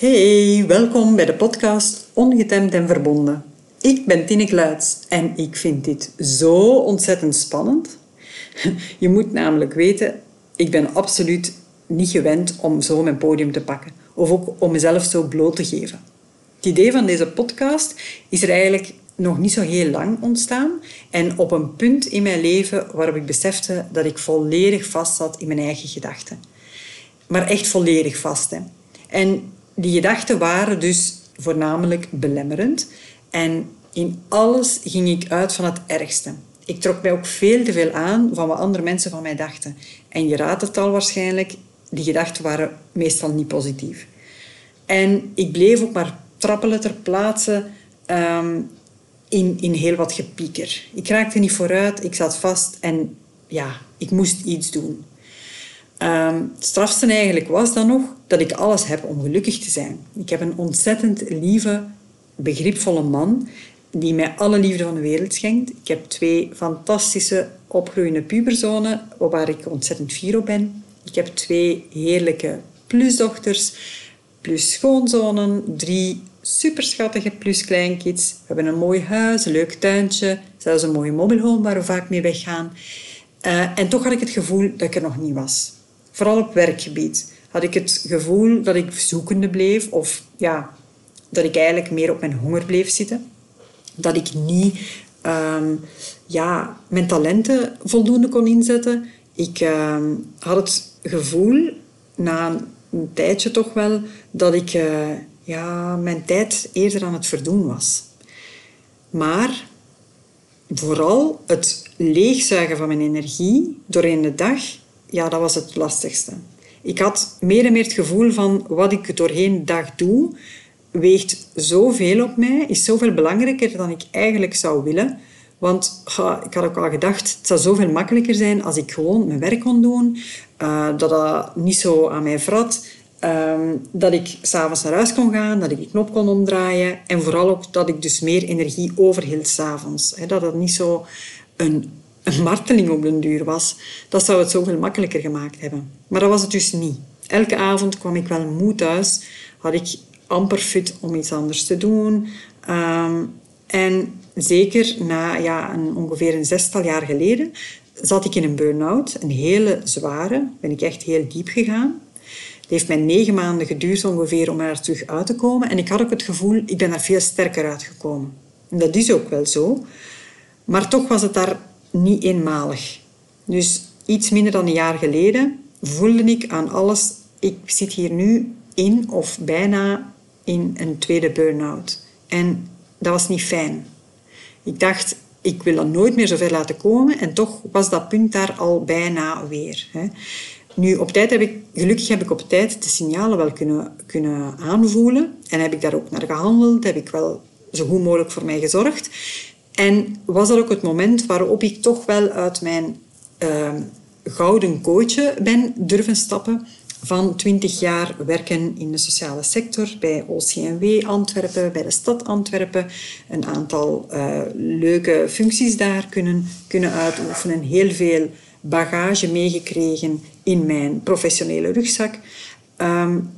Hey, welkom bij de podcast Ongetemd en Verbonden. Ik ben Tineke Luits en ik vind dit zo ontzettend spannend. Je moet namelijk weten, ik ben absoluut niet gewend om zo mijn podium te pakken. Of ook om mezelf zo bloot te geven. Het idee van deze podcast is er eigenlijk nog niet zo heel lang ontstaan. En op een punt in mijn leven waarop ik besefte dat ik volledig vast zat in mijn eigen gedachten. Maar echt volledig vast. Hè. En die gedachten waren dus voornamelijk belemmerend. En in alles ging ik uit van het ergste. Ik trok mij ook veel te veel aan van wat andere mensen van mij dachten. En je raadt het al waarschijnlijk, die gedachten waren meestal niet positief. En ik bleef ook maar trappelen ter plaatse um, in, in heel wat gepieker. Ik raakte niet vooruit, ik zat vast en ja, ik moest iets doen. Um, het strafste eigenlijk was dan nog dat ik alles heb om gelukkig te zijn. Ik heb een ontzettend lieve, begripvolle man die mij alle liefde van de wereld schenkt. Ik heb twee fantastische opgroeiende puberzonen waar ik ontzettend fier op ben. Ik heb twee heerlijke plusdochters, plus schoonzonen, drie superschattige pluskleinkids. We hebben een mooi huis, een leuk tuintje, zelfs een mooie mobielhome waar we vaak mee weggaan. Uh, en toch had ik het gevoel dat ik er nog niet was. Vooral op werkgebied had ik het gevoel dat ik zoekende bleef of ja, dat ik eigenlijk meer op mijn honger bleef zitten. Dat ik niet um, ja, mijn talenten voldoende kon inzetten. Ik um, had het gevoel, na een, tijdje toch wel, dat ik uh, ja, mijn tijd eerder aan het verdoen was. Maar vooral het leegzuigen van mijn energie door in de dag, ja, dat was het lastigste. Ik had meer en meer het gevoel van wat ik doorheen dag doe, weegt zoveel op mij, is zoveel belangrijker dan ik eigenlijk zou willen. Want ik had ook al gedacht, het zou zoveel makkelijker zijn als ik gewoon mijn werk kon doen, uh, dat dat niet zo aan mij vrat, uh, dat ik s'avonds naar huis kon gaan, dat ik de knop kon omdraaien en vooral ook dat ik dus meer energie overhield s'avonds. Dat het niet zo een een marteling op den duur was, dat zou het zoveel makkelijker gemaakt hebben. Maar dat was het dus niet. Elke avond kwam ik wel moe thuis, had ik amper fit om iets anders te doen. Um, en zeker na ja, een, ongeveer een zestal jaar geleden zat ik in een burn-out, een hele zware, ben ik echt heel diep gegaan. Het heeft mij negen maanden geduurd ongeveer om er terug uit te komen. En ik had ook het gevoel, ik ben daar veel sterker uitgekomen. En dat is ook wel zo. Maar toch was het daar niet eenmalig. Dus iets minder dan een jaar geleden voelde ik aan alles, ik zit hier nu in of bijna in een tweede burn-out. En dat was niet fijn. Ik dacht, ik wil dat nooit meer zo ver laten komen en toch was dat punt daar al bijna weer. Nu, op tijd heb ik, gelukkig heb ik op tijd de signalen wel kunnen, kunnen aanvoelen en heb ik daar ook naar gehandeld, heb ik wel zo goed mogelijk voor mij gezorgd. En was dat ook het moment waarop ik toch wel uit mijn uh, gouden kootje ben durven stappen van 20 jaar werken in de sociale sector bij OCMW Antwerpen, bij de stad Antwerpen. Een aantal uh, leuke functies daar kunnen, kunnen uitoefenen. Heel veel bagage meegekregen in mijn professionele rugzak. Um,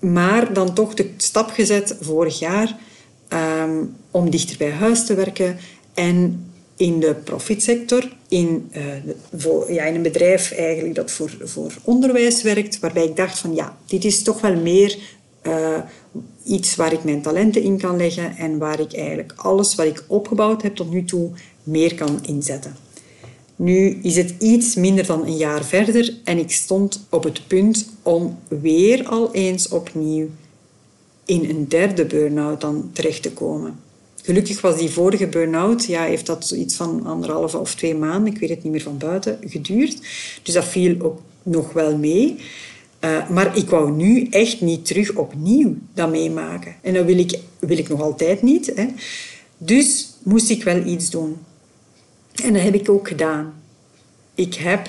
maar dan toch de stap gezet vorig jaar um, om dichter bij huis te werken en in de profitsector, in, voor, ja, in een bedrijf eigenlijk dat voor, voor onderwijs werkt, waarbij ik dacht van ja, dit is toch wel meer uh, iets waar ik mijn talenten in kan leggen en waar ik eigenlijk alles wat ik opgebouwd heb tot nu toe meer kan inzetten. Nu is het iets minder dan een jaar verder en ik stond op het punt om weer al eens opnieuw in een derde burn-out dan terecht te komen. Gelukkig was die vorige burn-out, ja, heeft dat iets van anderhalve of twee maanden, ik weet het niet meer van buiten, geduurd. Dus dat viel ook nog wel mee. Uh, maar ik wou nu echt niet terug opnieuw dat meemaken. En dat wil ik, wil ik nog altijd niet. Hè. Dus moest ik wel iets doen. En dat heb ik ook gedaan. Ik heb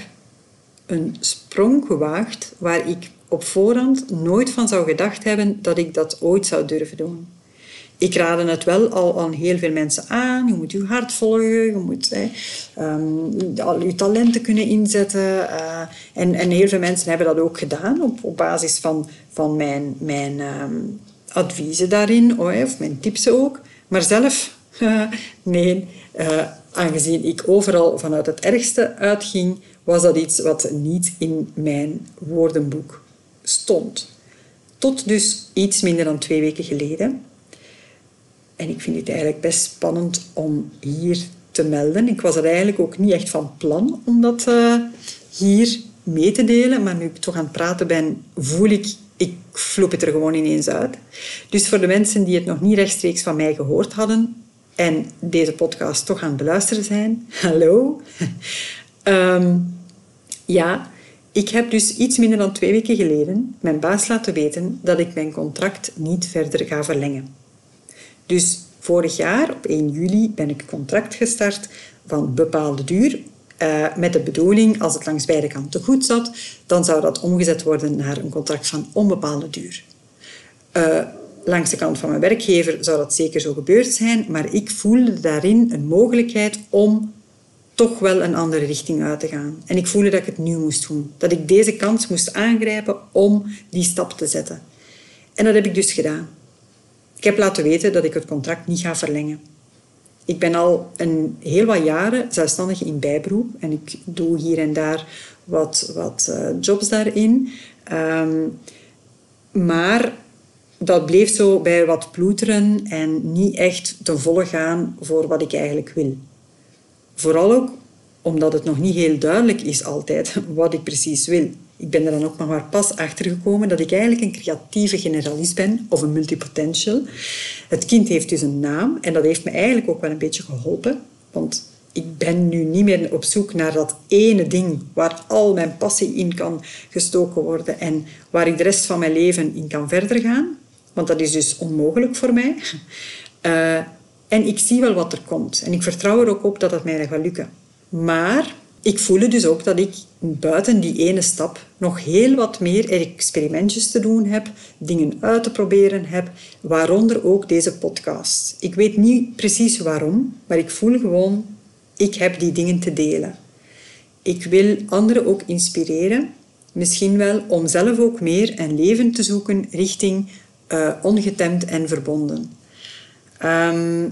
een sprong gewaagd waar ik op voorhand nooit van zou gedacht hebben dat ik dat ooit zou durven doen ik raadde het wel al aan heel veel mensen aan. Je moet je hart volgen, je moet um, al je talenten kunnen inzetten. Uh, en, en heel veel mensen hebben dat ook gedaan op, op basis van, van mijn, mijn um, adviezen daarin, oh, of mijn tips ook. Maar zelf, nee, uh, aangezien ik overal vanuit het ergste uitging, was dat iets wat niet in mijn woordenboek stond. Tot dus iets minder dan twee weken geleden. En ik vind het eigenlijk best spannend om hier te melden. Ik was er eigenlijk ook niet echt van plan om dat uh, hier mee te delen. Maar nu ik toch aan het praten ben, voel ik, ik vloep het er gewoon ineens uit. Dus voor de mensen die het nog niet rechtstreeks van mij gehoord hadden en deze podcast toch aan het beluisteren zijn, hallo. um, ja, ik heb dus iets minder dan twee weken geleden mijn baas laten weten dat ik mijn contract niet verder ga verlengen. Dus vorig jaar, op 1 juli, ben ik contract gestart van bepaalde duur. Uh, met de bedoeling, als het langs beide kanten goed zat, dan zou dat omgezet worden naar een contract van onbepaalde duur. Uh, langs de kant van mijn werkgever zou dat zeker zo gebeurd zijn, maar ik voelde daarin een mogelijkheid om toch wel een andere richting uit te gaan. En ik voelde dat ik het nu moest doen. Dat ik deze kans moest aangrijpen om die stap te zetten. En dat heb ik dus gedaan. Ik heb laten weten dat ik het contract niet ga verlengen. Ik ben al een heel wat jaren zelfstandig in bijberoep en ik doe hier en daar wat, wat uh, jobs daarin. Um, maar dat bleef zo bij wat ploeteren en niet echt te volle gaan voor wat ik eigenlijk wil. Vooral ook omdat het nog niet heel duidelijk is altijd wat ik precies wil. Ik ben er dan ook nog maar pas achter gekomen dat ik eigenlijk een creatieve generalist ben of een multipotential. Het kind heeft dus een naam en dat heeft me eigenlijk ook wel een beetje geholpen. Want ik ben nu niet meer op zoek naar dat ene ding waar al mijn passie in kan gestoken worden en waar ik de rest van mijn leven in kan verder gaan. Want dat is dus onmogelijk voor mij. Uh, en ik zie wel wat er komt. En ik vertrouw er ook op dat het mij gaat lukken. Maar ik voelde dus ook dat ik buiten die ene stap nog heel wat meer experimentjes te doen heb, dingen uit te proberen heb, waaronder ook deze podcast. Ik weet niet precies waarom, maar ik voel gewoon, ik heb die dingen te delen. Ik wil anderen ook inspireren, misschien wel om zelf ook meer een leven te zoeken richting uh, ongetemd en verbonden. Ehm,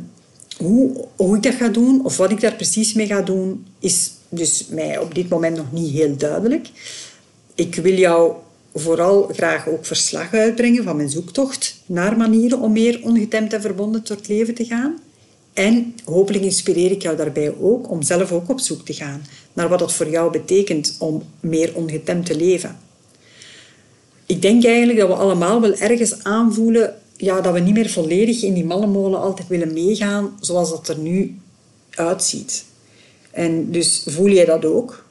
hoe, hoe ik dat ga doen, of wat ik daar precies mee ga doen, is dus mij op dit moment nog niet heel duidelijk. Ik wil jou vooral graag ook verslag uitbrengen van mijn zoektocht naar manieren om meer ongetemd en verbonden tot leven te gaan. En hopelijk inspireer ik jou daarbij ook om zelf ook op zoek te gaan naar wat het voor jou betekent om meer ongetemd te leven. Ik denk eigenlijk dat we allemaal wel ergens aanvoelen ja, dat we niet meer volledig in die mannenmolen altijd willen meegaan zoals dat er nu uitziet. En dus voel jij dat ook?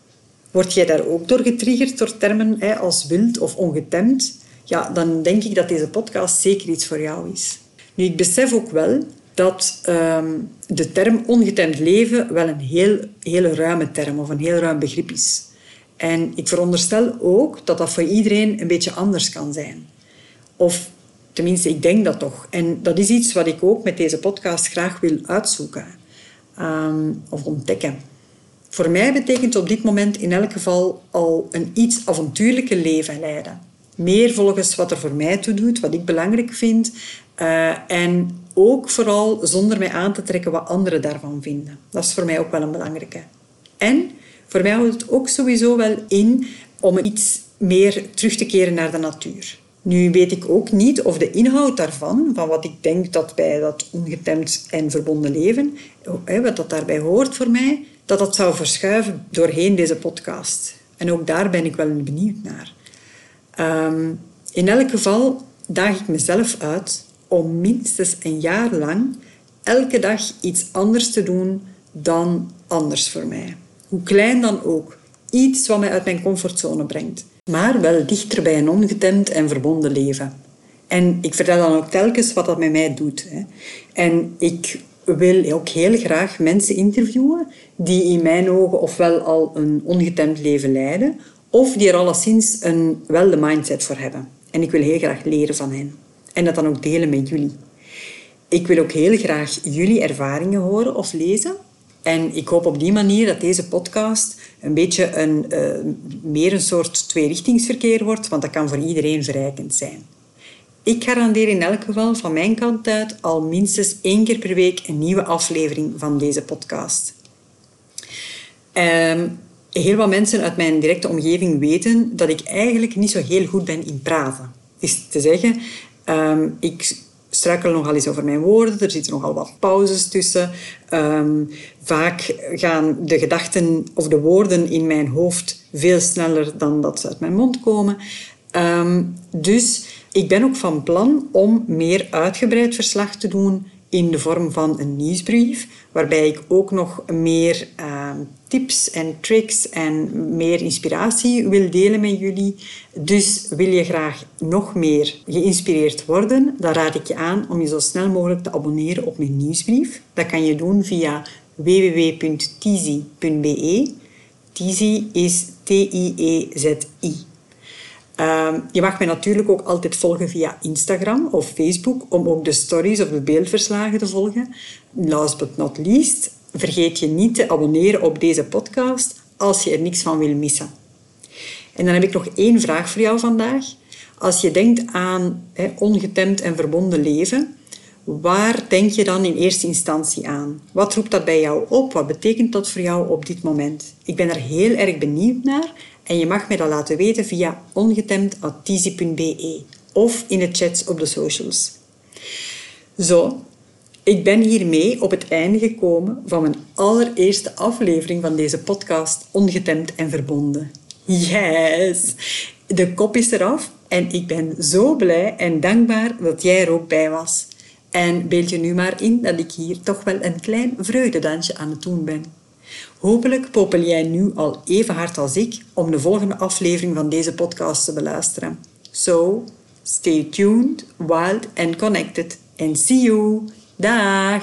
Word jij daar ook door getriggerd door termen hè, als wild of ongetemd? Ja, dan denk ik dat deze podcast zeker iets voor jou is. Nu, ik besef ook wel dat um, de term ongetemd leven wel een heel, hele ruime term of een heel ruim begrip is. En ik veronderstel ook dat dat voor iedereen een beetje anders kan zijn. Of tenminste, ik denk dat toch. En dat is iets wat ik ook met deze podcast graag wil uitzoeken um, of ontdekken. Voor mij betekent op dit moment in elk geval al een iets avontuurlijke leven leiden. Meer volgens wat er voor mij toe doet, wat ik belangrijk vind. Uh, en ook vooral zonder mij aan te trekken wat anderen daarvan vinden. Dat is voor mij ook wel een belangrijke. En voor mij houdt het ook sowieso wel in om iets meer terug te keren naar de natuur. Nu weet ik ook niet of de inhoud daarvan, van wat ik denk dat bij dat ongetemd en verbonden leven, wat dat daarbij hoort voor mij, dat dat zou verschuiven doorheen deze podcast. En ook daar ben ik wel benieuwd naar. Ehm, in elk geval daag ik mezelf uit om minstens een jaar lang elke dag iets anders te doen dan anders voor mij. Hoe klein dan ook. Iets wat mij uit mijn comfortzone brengt. Maar wel dichter bij een ongetemd en verbonden leven. En ik vertel dan ook telkens wat dat met mij doet. Hè. En ik wil ook heel graag mensen interviewen die in mijn ogen ofwel al een ongetemd leven leiden, of die er alleszins een, wel de mindset voor hebben. En ik wil heel graag leren van hen. En dat dan ook delen met jullie. Ik wil ook heel graag jullie ervaringen horen of lezen. En ik hoop op die manier dat deze podcast een beetje een, uh, meer een soort tweerichtingsverkeer wordt, want dat kan voor iedereen verrijkend zijn. Ik garandeer in elk geval van mijn kant uit al minstens één keer per week een nieuwe aflevering van deze podcast. Um, heel wat mensen uit mijn directe omgeving weten dat ik eigenlijk niet zo heel goed ben in praten. Is te zeggen, um, ik struikel nogal eens over mijn woorden. Er zitten nogal wat pauzes tussen. Um, vaak gaan de gedachten of de woorden in mijn hoofd veel sneller dan dat ze uit mijn mond komen. Um, dus ik ben ook van plan om meer uitgebreid verslag te doen in de vorm van een nieuwsbrief, waarbij ik ook nog meer uh, tips en tricks en meer inspiratie wil delen met jullie. Dus wil je graag nog meer geïnspireerd worden, dan raad ik je aan om je zo snel mogelijk te abonneren op mijn nieuwsbrief. Dat kan je doen via www.tizi.be. Tizi is T-I-E-Z-I. Ehm, je mag mij natuurlijk ook altijd volgen via Instagram of Facebook om ook de stories of de beeldverslagen te volgen. Last but not least, vergeet je niet te abonneren op deze podcast als je er niks van wil missen. En dan heb ik nog één vraag voor jou vandaag. Als je denkt aan ongetemd en verbonden leven, waar denk je dan in eerste instantie aan? Wat roept dat bij jou op? Wat betekent dat voor jou op dit moment? Ik ben er heel erg benieuwd naar en je mag mij dat laten weten via ongetemd.tizi.be of in de chats op de socials. Zo, ik ben hiermee op het einde gekomen van mijn allereerste aflevering van deze podcast Ongetemd en Verbonden. Yes! De kop is eraf en ik ben zo blij en dankbaar dat jij er ook bij was. En beeld je nu maar in dat ik hier toch wel een klein vreugdedansje aan het doen ben. Hopelijk popel jij nu al even hard als ik om de volgende aflevering van deze podcast te beluisteren. So, stay tuned, wild and connected. And see you. Dag!